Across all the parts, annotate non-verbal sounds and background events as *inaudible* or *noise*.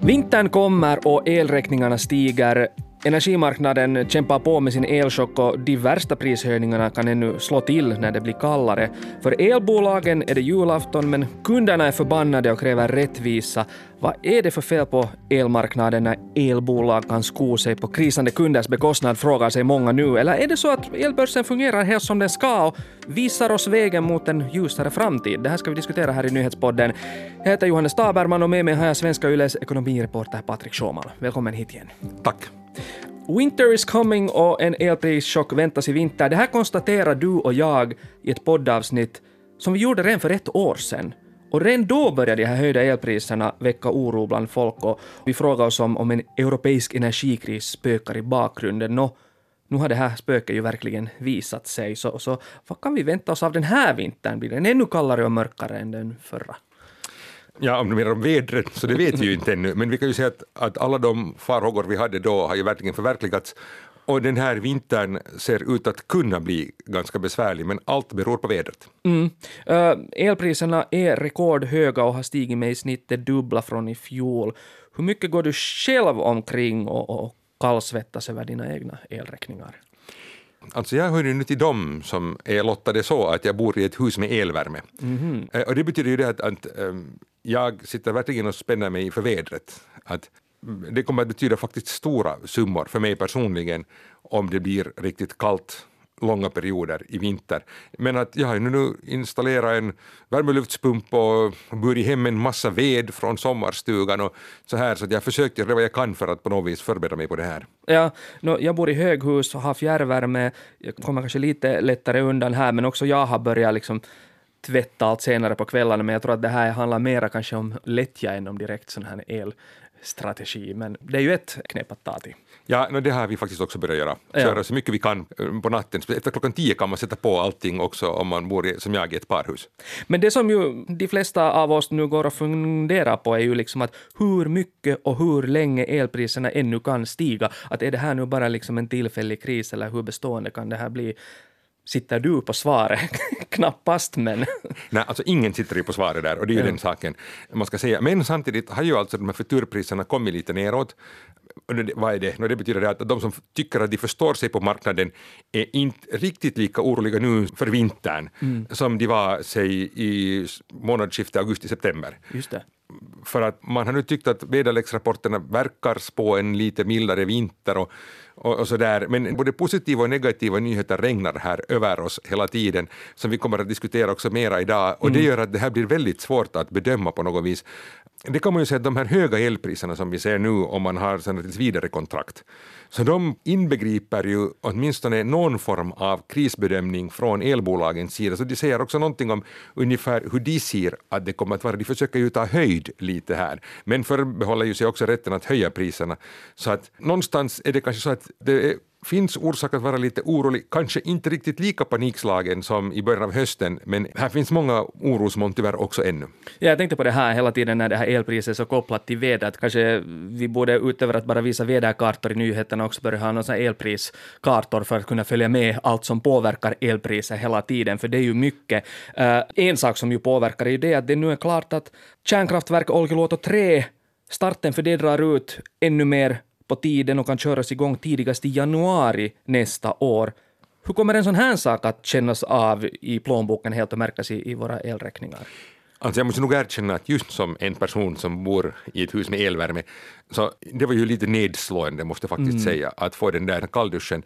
Vintern kommer och elräkningarna stiger. Energimarknaden kämpar på med sin elchock och de värsta prishöjningarna kan ännu slå till när det blir kallare. För elbolagen är det julafton men kunderna är förbannade och kräver rättvisa. Vad är det för fel på elmarknaden när elbolag kan sko sig på krisande kunders bekostnad, frågar sig många nu. Eller är det så att elbörsen fungerar helt som den ska och visar oss vägen mot en ljusare framtid? Det här ska vi diskutera här i nyhetspodden. Jag heter Johannes Taberman och med mig har jag Svenska Yles ekonomireporter Patrik Schåman. Välkommen hit igen. Tack. Winter is coming och en elprischock väntas i vinter. Det här konstaterar du och jag i ett poddavsnitt som vi gjorde redan för ett år sedan. Och redan då började de här höjda elpriserna väcka oro bland folk och vi frågade oss om, om en europeisk energikris spökar i bakgrunden. Nå, nu har det här spöket ju verkligen visat sig, så, så vad kan vi vänta oss av den här vintern? Blir den ännu kallare och mörkare än den förra? Ja, om du menar om vädret, så det vet vi ju inte ännu, men vi kan ju säga att, att alla de farhågor vi hade då har ju verkligen förverkligats. Och den här vintern ser ut att kunna bli ganska besvärlig, men allt beror på vädret. Mm. Uh, elpriserna är rekordhöga och har stigit med i snitt det dubbla från i fjol. Hur mycket går du själv omkring och, och kallsvettas över dina egna elräkningar? Alltså jag hör ju nu till dem som är lottade så att jag bor i ett hus med elvärme. Mm. Och det betyder ju det att, att um, jag sitter verkligen och spänner mig för vädret. Att det kommer att betyda faktiskt stora summor för mig personligen om det blir riktigt kallt långa perioder i vinter. Men att jag har nu installerat en värmeluftspump och burit hem en massa ved från sommarstugan och så här, så att jag försökt göra vad jag kan för att på något vis förbereda mig på det här. Ja, no, jag bor i höghus och har fjärrvärme, jag kommer kanske lite lättare undan här, men också jag har börjat liksom tvätta allt senare på kvällarna, men jag tror att det här handlar mera kanske om lättja än om direkt sån här elstrategi. Men det är ju ett knep att ta till. Ja, no, det har vi faktiskt också börjat göra. Köra ja. så mycket vi kan eh, på natten. Efter klockan tio kan man sätta på allting också om man bor i, som jag i ett parhus. Men det som ju de flesta av oss nu går och funderar på är ju liksom att hur mycket och hur länge elpriserna ännu kan stiga. Att är det här nu bara liksom en tillfällig kris eller hur bestående kan det här bli? Sitter du på svaret? *laughs* Knappast, men... *laughs* Nej, alltså ingen sitter ju på svaret där och det är ju ja. den saken man ska säga. Men samtidigt har ju alltså de här futurpriserna kommit lite neråt. Vad är det? No, det betyder att de som tycker att de förstår sig på marknaden är inte riktigt lika oroliga nu för vintern mm. som de var, säg, i månadsskiftet augusti-september. Just det för att man har nu tyckt att väderleksrapporterna verkar spå en lite mildare vinter och, och, och så där. Men både positiva och negativa nyheter regnar här över oss hela tiden, som vi kommer att diskutera också mera idag. Och det mm. gör att det här blir väldigt svårt att bedöma på något vis. Det kan man ju säga att de här höga elpriserna som vi ser nu om man har sådana tills vidare kontrakt, så de inbegriper ju åtminstone någon form av krisbedömning från elbolagens sida. Så de säger också någonting om ungefär hur de ser att det kommer att vara. De försöker ju ta höjd lite här, men förbehåller ju sig också rätten att höja priserna. Så att någonstans är det kanske så att det är finns orsak att vara lite orolig, kanske inte riktigt lika panikslagen som i början av hösten, men här finns många orosmoln tyvärr också ännu. Ja, jag tänkte på det här hela tiden när det här elpriset är så kopplat till vädret. Kanske vi borde utöver att bara visa väderkartor i nyheterna också börja ha några elpriskartor för att kunna följa med allt som påverkar elpriset hela tiden, för det är ju mycket. Uh, en sak som ju påverkar är ju det att det nu är klart att kärnkraftverk Olkiluoto 3 Starten för det drar ut ännu mer på tiden och kan köras igång tidigast i januari nästa år. Hur kommer en sån här sak att kännas av i plånboken helt och märkas i, i våra elräkningar? Alltså jag måste nog erkänna att just som en person som bor i ett hus med elvärme, så det var ju lite nedslående, måste jag faktiskt mm. säga, att få den där kallduschen.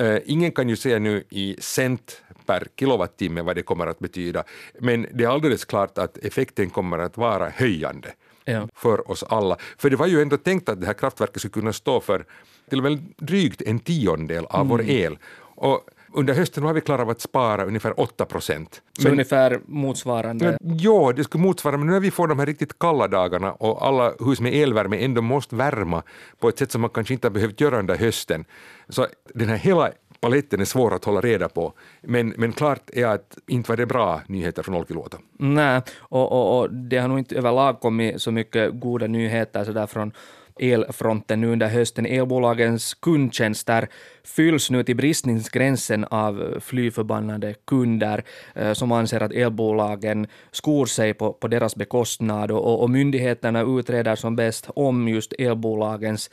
Uh, ingen kan ju säga nu i cent per kilowattimme vad det kommer att betyda, men det är alldeles klart att effekten kommer att vara höjande ja. för oss alla. För det var ju ändå tänkt att det här kraftverket skulle kunna stå för till och med drygt en tiondel av mm. vår el. Och under hösten har vi klarat av att spara ungefär 8 procent. Så ungefär motsvarande? Ja, det skulle motsvara, men nu när vi får de här riktigt kalla dagarna och alla hus med elvärme ändå måste värma på ett sätt som man kanske inte har behövt göra under hösten, så den här hela paletten är svår att hålla reda på. Men, men klart är att inte var det bra nyheter från Olkiluoto. Nej, och, och, och det har nog inte överlag kommit så mycket goda nyheter så där från elfronten nu under hösten. Elbolagens kundtjänster fylls nu till bristningsgränsen av flyförbannade kunder eh, som anser att elbolagen skor sig på, på deras bekostnad och, och myndigheterna utreder som bäst om just elbolagens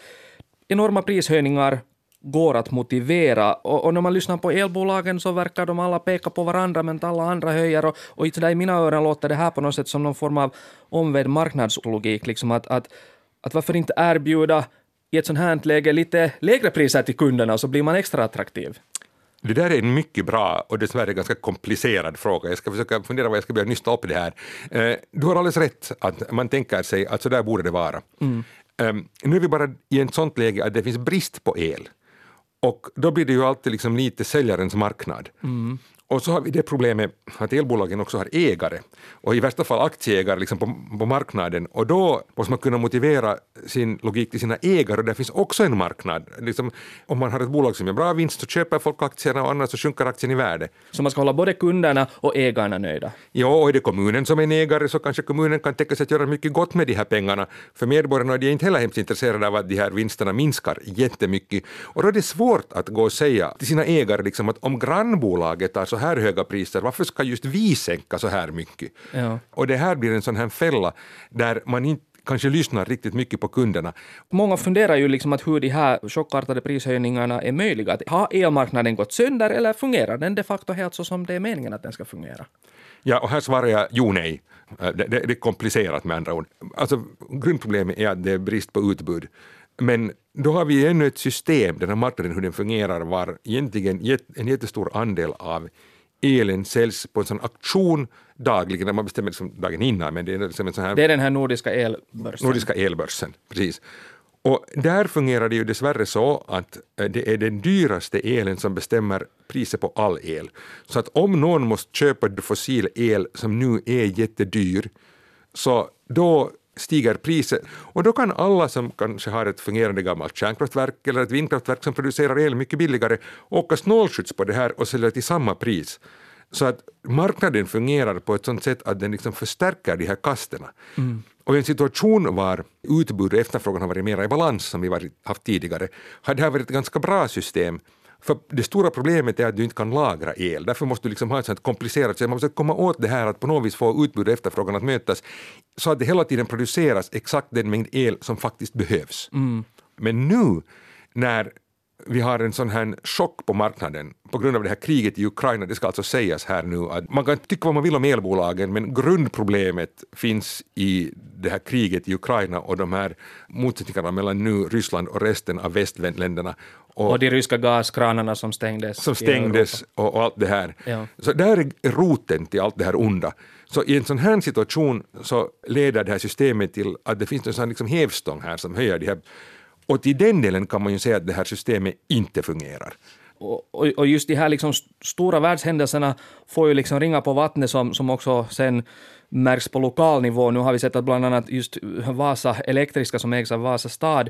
enorma prishöjningar går att motivera. Och, och, när man lyssnar på elbolagen så verkar de alla peka på varandra men alla andra höjer. Och, och i mina öron låter det här på något sätt som någon form av omvänd marknadslogik. Liksom att, att, att varför inte erbjuda i ett sånt här läge lite lägre priser till kunderna så blir man extra attraktiv. Det där är en mycket bra och dessvärre ganska komplicerad fråga. Jag ska försöka fundera vad jag ska börja nysta upp det här. Eh, du har alldeles rätt att man tänker sig att så där borde det vara. Mm. Um, nu är vi bara i ett sånt läge att det finns brist på el. Och då blir det ju alltid liksom lite säljarens marknad. Mm. Och så har vi det problemet att elbolagen också har ägare och i värsta fall aktieägare liksom på, på marknaden och då måste man kunna motivera sin logik till sina ägare och där finns också en marknad. Liksom, om man har ett bolag som gör bra vinst så köper folk aktierna och annars så sjunker aktien i värde. Så man ska hålla både kunderna och ägarna nöjda? Ja, och är det kommunen som är en ägare så kanske kommunen kan tänka sig att göra mycket gott med de här pengarna. För medborgarna är inte heller hemskt intresserade av att de här vinsterna minskar jättemycket. Och då är det svårt att gå och säga till sina ägare liksom att om grannbolaget tar så här höga priser, varför ska just vi sänka så här mycket? Ja. Och det här blir en sån här fälla där man inte kanske lyssnar riktigt mycket på kunderna. Många funderar ju liksom att hur de här chockartade prishöjningarna är möjliga. Har elmarknaden gått sönder eller fungerar den de facto helt så som det är meningen att den ska fungera? Ja, och här svarar jag jo, nej. Det, det, det är komplicerat med andra ord. Alltså, grundproblemet är att det är brist på utbud. Men då har vi ännu ett system, den här marknaden, hur den fungerar, var egentligen en jättestor andel av elen säljs på en sån auktion dagligen, man bestämmer liksom dagen innan. Men det, är liksom en sån här, det är den här nordiska elbörsen. Nordiska elbörsen, precis. Och där fungerar det ju dessvärre så att eh, det är den dyraste elen som bestämmer priset på all el. Så att om någon måste köpa fossil el som nu är jättedyr, så då stiger priset. Och då kan alla som kanske har ett fungerande gammalt kärnkraftverk eller ett vindkraftverk som producerar el mycket billigare åka snålskjuts på det här och sälja till samma pris. Så att marknaden fungerar på ett sånt sätt att den liksom förstärker de här kasterna. Mm. Och i en situation var utbud och efterfrågan har varit mer i balans, som vi varit, haft tidigare, har det här varit ett ganska bra system för det stora problemet är att du inte kan lagra el. Därför måste du liksom ha ett sånt komplicerat system. Man måste komma åt det här att på något vis få utbud och efterfrågan att mötas så att det hela tiden produceras exakt den mängd el som faktiskt behövs. Mm. Men nu när vi har en sån här chock på marknaden på grund av det här kriget i Ukraina. Det ska alltså sägas här nu att man kan tycka vad man vill om elbolagen men grundproblemet finns i det här kriget i Ukraina och de här motsättningarna mellan nu Ryssland och resten av västländerna. Och, och de ryska gaskranarna som stängdes. Som stängdes och, och, allt det här. Ja. Så där är roten till allt det här onda. Så i en sån här situation så leder det här systemet till att det finns en sån liksom hävstång här som höjer de här och till den delen kan man ju säga att det här systemet inte fungerar. Och, och just de här liksom stora världshändelserna får ju liksom ringa på vattnet som, som också sen märks på lokal nivå. Nu har vi sett att bland annat just Vasa Elektriska som ägs av Vasa stad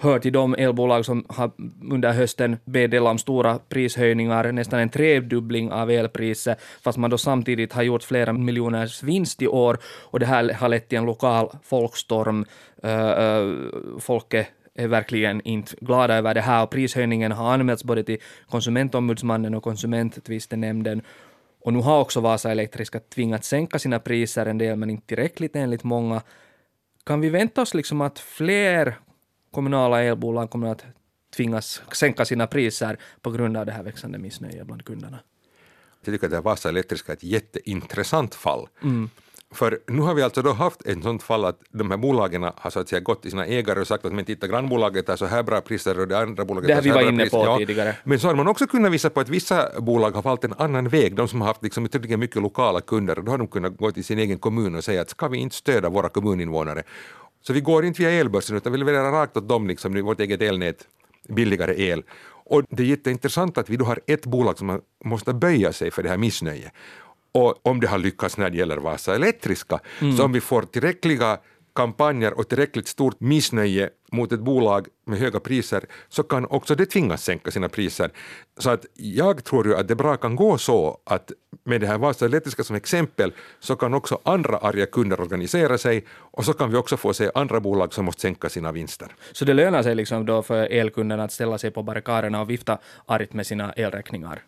hör till de elbolag som har under hösten meddelat om stora prishöjningar, nästan en tredubbling av elpriset, fast man då samtidigt har gjort flera miljoners vinst i år. Och det här har lett till en lokal folkstorm. Eh, eh, äh, folket är verkligen inte glada över det här och prishöjningen har anmälts både till konsumentombudsmannen och konsumenttvistenämnden och nu har också Vasa Elektriska tvingats sänka sina priser en del, men inte tillräckligt enligt många. Kan vi vänta oss liksom att fler kommunala elbolag kommer att tvingas sänka sina priser på grund av det här växande missnöjet bland kunderna? Jag tycker att Vasa Elektriska är ett jätteintressant fall. Mm. För nu har vi alltså då haft ett sånt fall att de här bolagen har så att säga gått till sina ägare och sagt att men titta grannbolaget har så här bra priser och det andra bolaget har så här bra priser. Det vi var inne på tidigare. Men så har man också kunnat visa på att vissa bolag har valt en annan väg, de som har haft liksom tydligen mycket lokala kunder, då har de kunnat gå till sin egen kommun och säga att ska vi inte stödja våra kommuninvånare? Så vi går inte via elbörsen utan vi levererar rakt åt dem, liksom, vårt eget elnät, billigare el. Och det är jätteintressant att vi då har ett bolag som måste böja sig för det här missnöjet. Och om det har lyckats när det gäller Vasa Elektriska, mm. så om vi får tillräckliga kampanjer och tillräckligt stort missnöje mot ett bolag med höga priser så kan också det tvingas sänka sina priser. Så att jag tror ju att det bra kan gå så att med det här Vasa Elektriska som exempel så kan också andra arga kunder organisera sig och så kan vi också få se andra bolag som måste sänka sina vinster. Så det lönar sig liksom då för elkunderna att ställa sig på barrikaderna och vifta argt med sina elräkningar?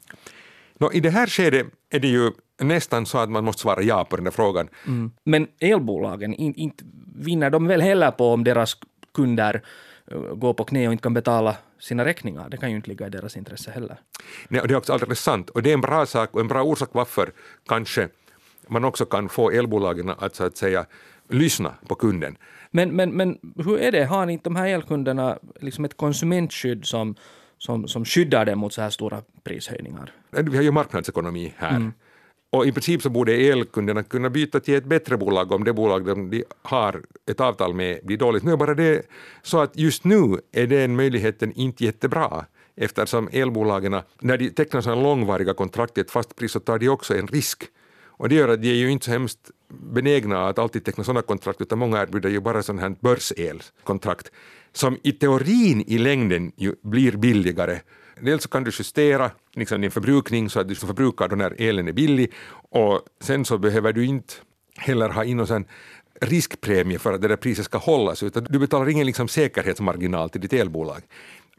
No, I det här skedet är det ju nästan så att man måste svara ja på den där frågan. Mm. Men elbolagen, inte in, vinner de väl heller på om deras kunder uh, går på knä och inte kan betala sina räkningar. Det kan ju inte ligga i deras intresse heller. Nej, och det är också alldeles sant. Och det är en bra sak och en bra orsak varför kanske man också kan få elbolagen att så att säga lyssna på kunden. Men, men, men hur är det, har ni inte de här elkunderna liksom ett konsumentskydd som, som, som skyddar dem mot så här stora prishöjningar? Vi har ju marknadsekonomi här. Mm. Och i princip så borde elkunderna kunna byta till ett bättre bolag om det bolag de har ett avtal med blir dåligt. Nu är bara det så att just nu är den möjligheten inte jättebra eftersom elbolagen, när de tecknar sådana långvariga kontrakt i ett fast pris så tar de också en risk. Och det gör att de är ju inte så hemskt benägna att alltid teckna sådana kontrakt utan många erbjuder ju bara sådana här börselkontrakt som i teorin i längden ju blir billigare dels så kan du justera liksom din förbrukning så att du förbrukar då när elen är billig och sen så behöver du inte heller ha in någon riskpremie för att det där priset ska hållas utan du betalar ingen liksom säkerhetsmarginal till ditt elbolag.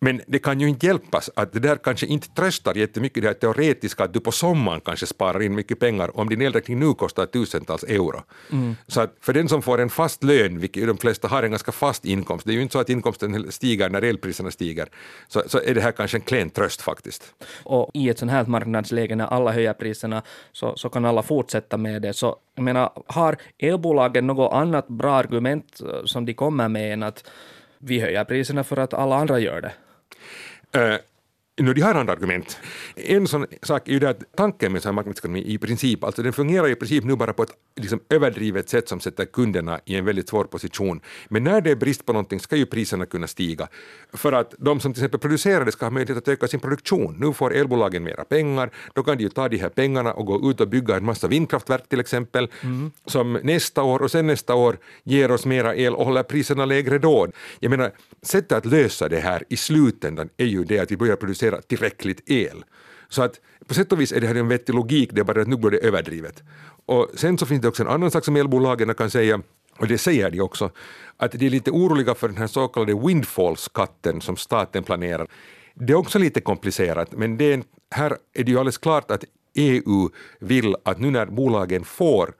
Men det kan ju inte hjälpas att det där kanske inte tröstar jättemycket det här teoretiska att du på sommaren kanske sparar in mycket pengar om din elräkning nu kostar tusentals euro. Mm. Så att för den som får en fast lön, vilket de flesta har en ganska fast inkomst, det är ju inte så att inkomsten stiger när elpriserna stiger, så, så är det här kanske en klen tröst faktiskt. Och i ett sånt här marknadsläge när alla höjer priserna så, så kan alla fortsätta med det. Så jag menar, har elbolagen något annat bra argument eh, som de kommer med än att vi höjer priserna för att alla andra gör det? Uh, nu, de har andra argument. En sån sak är ju det att tanken med marknadsekonomi i princip, alltså den fungerar i princip nu bara på ett liksom överdrivet sätt som sätter kunderna i en väldigt svår position. Men när det är brist på någonting ska ju priserna kunna stiga. För att de som till exempel producerar det ska ha möjlighet att öka sin produktion. Nu får elbolagen mera pengar, då kan de ju ta de här pengarna och gå ut och bygga en massa vindkraftverk till exempel, mm. som nästa år och sen nästa år ger oss mera el och håller priserna lägre då. Jag menar, sättet att lösa det här i slutändan är ju det att vi börjar producera tillräckligt el. Så att på sätt och vis är det här en vettig logik, det är bara att nu blir det överdrivet. Och sen så finns det också en annan sak som elbolagen kan säga, och det säger de också, att de är lite oroliga för den här så kallade windfall-skatten som staten planerar. Det är också lite komplicerat, men det är, här är det ju alldeles klart att EU vill att nu när bolagen får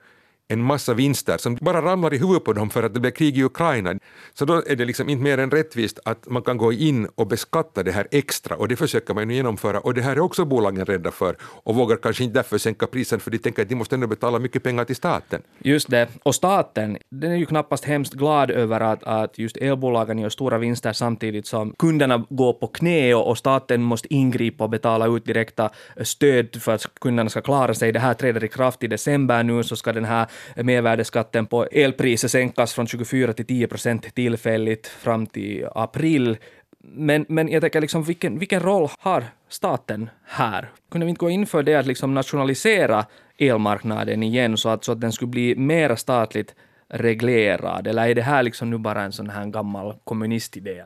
en massa vinster som bara ramlar i huvudet på dem för att det blir krig i Ukraina. Så då är det liksom inte mer än rättvist att man kan gå in och beskatta det här extra och det försöker man ju genomföra och det här är också bolagen rädda för och vågar kanske inte därför sänka prisen för de tänker att de måste ändå betala mycket pengar till staten. Just det, och staten den är ju knappast hemskt glad över att, att just elbolagen gör stora vinster samtidigt som kunderna går på knä och, och staten måste ingripa och betala ut direkta stöd för att kunderna ska klara sig. Det här träder i kraft i december nu så ska den här mervärdesskatten på elpriser sänkas från 24 till 10 procent tillfälligt fram till april. Men, men jag tänker, liksom, vilken, vilken roll har staten här? Kunde vi inte gå in för det att liksom nationalisera elmarknaden igen så att, så att den skulle bli mer statligt reglerad? Eller är det här liksom nu bara en sån här gammal kommunistidé?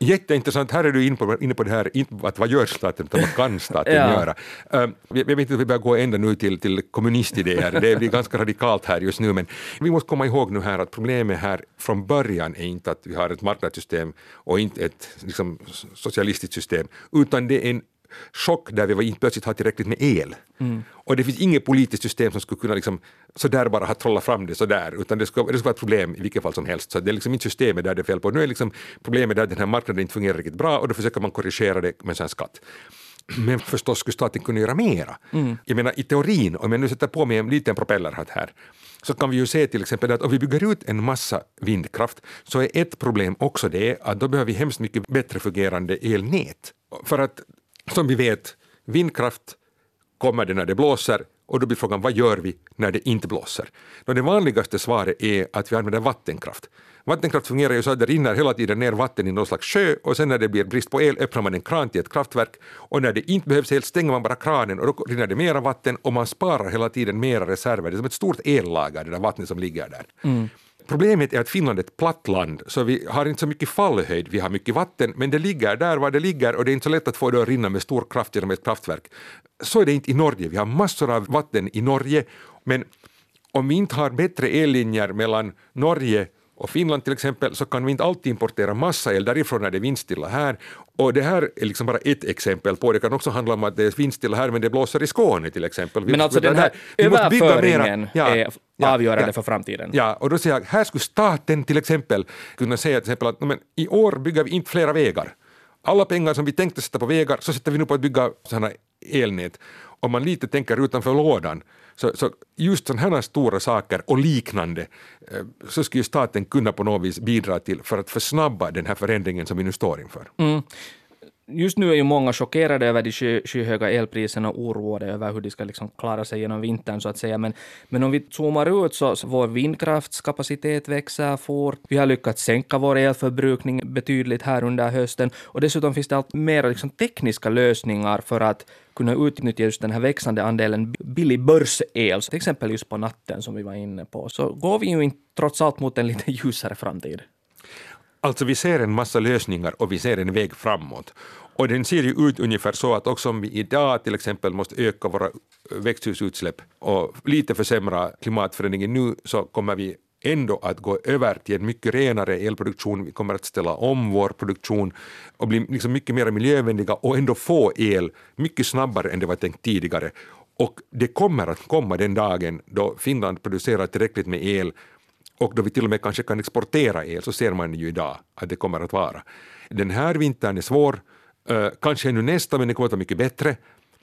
Jätteintressant. Här är du inne på, inne på det här, att vad gör staten, utan vad kan staten *laughs* ja. göra? Jag vet inte om vi börjar gå ända nu till, till kommunistidéer, det blir ganska radikalt här just nu, men vi måste komma ihåg nu här att problemet här från början är inte att vi har ett marknadssystem och inte ett liksom, socialistiskt system, utan det är en chock där vi inte plötsligt har tillräckligt med el. Mm. Och det finns inget politiskt system som skulle kunna liksom, sådär bara ha trollat fram det sådär, utan det ska, det ska vara ett problem i vilket fall som helst. Så det är liksom inte systemet där det är fel på. Nu är liksom problemet där den här marknaden inte fungerar riktigt bra och då försöker man korrigera det med en skatt. Men förstås skulle staten kunna göra mera. Mm. Jag menar i teorin, om jag nu sätter på mig en liten propellerhatt här, så kan vi ju se till exempel att om vi bygger ut en massa vindkraft så är ett problem också det att då behöver vi hemskt mycket bättre fungerande elnät. För att som vi vet, vindkraft kommer det när det blåser och då blir frågan vad gör vi när det inte blåser? Då det vanligaste svaret är att vi använder vattenkraft. Vattenkraft fungerar ju så att det rinner hela tiden ner vatten i någon slags sjö och sen när det blir brist på el öppnar man en kran till ett kraftverk och när det inte behövs el stänger man bara kranen och då rinner det mera vatten och man sparar hela tiden mera reserver. Det är som ett stort ellager, det där vattnet som ligger där. Mm. Problemet är att Finland är ett platt land, så vi har inte så mycket fallhöjd. Vi har mycket vatten, men det ligger där var det ligger och det är inte så lätt att få det att rinna med stor kraft genom ett kraftverk. Så är det inte i Norge. Vi har massor av vatten i Norge, men om vi inte har bättre ellinjer mellan Norge och Finland till exempel så kan vi inte alltid importera massa el därifrån när det är vindstilla här. Och det här är liksom bara ett exempel på det. kan också handla om att det är vindstilla här men det blåser i Skåne till exempel. Men alltså den här överföringen ja, är avgörande ja, för framtiden. Ja, och då säger jag, här skulle staten till exempel kunna säga till exempel att men, i år bygger vi inte flera vägar. Alla pengar som vi tänkte sätta på vägar så sätter vi nu på att bygga sådana elnät. Om man lite tänker utanför lådan så, så just sådana här stora saker och liknande eh, så skulle staten kunna på något vis bidra till för att försnabba den här förändringen som vi nu står inför. Mm. Just nu är ju många chockerade över de sky, skyhöga elpriserna och oroade över hur de ska liksom klara sig genom vintern så att säga. Men, men om vi zoomar ut så, så vår vindkraftskapacitet växer fort. Vi har lyckats sänka vår elförbrukning betydligt här under hösten och dessutom finns det allt mer liksom tekniska lösningar för att kunna utnyttja just den här växande andelen billig börsel, till exempel just på natten som vi var inne på, så går vi ju in, trots allt mot en lite ljusare framtid. Alltså vi ser en massa lösningar och vi ser en väg framåt. Och den ser ju ut ungefär så att också om vi idag till exempel måste öka våra eh, växthusutsläpp och lite försämra klimatförändringen nu så kommer vi ändå att gå över till en mycket renare elproduktion. Vi kommer att ställa om vår produktion och bli liksom mycket mer miljövänliga och ändå få el mycket snabbare än det var tänkt tidigare. Och det kommer att komma den dagen då Finland producerar tillräckligt med el och då vi till och med kanske kan exportera el, så ser man ju idag att det kommer att vara. Den här vintern är svår, eh, kanske ännu nästa, men det kommer att vara mycket bättre.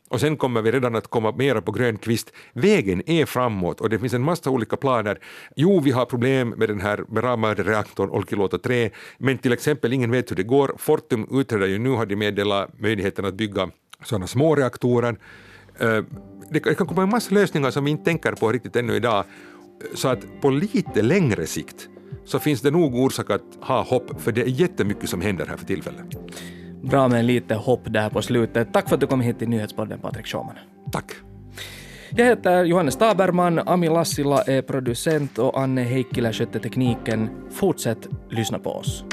Och sen kommer vi redan att komma mera på grön kvist. Vägen är framåt och det finns en massa olika planer. Jo, vi har problem med den här beramade reaktorn Olkiluoto 3, men till exempel ingen vet hur det går. Fortum utreder ju nu, har de meddelat möjligheten att bygga sådana små reaktorer. Eh, det kan komma en massa lösningar som vi inte tänker på riktigt ännu idag så att på lite längre sikt så finns det nog orsak att ha hopp, för det är jättemycket som händer här för tillfället. Bra med lite hopp där på slutet. Tack för att du kom hit till Nyhetspodden, Patrik Schumann. Tack. Jag heter Johannes Taberman, Ami Lassila är producent och Anne Heikkilä skötte tekniken. Fortsätt lyssna på oss.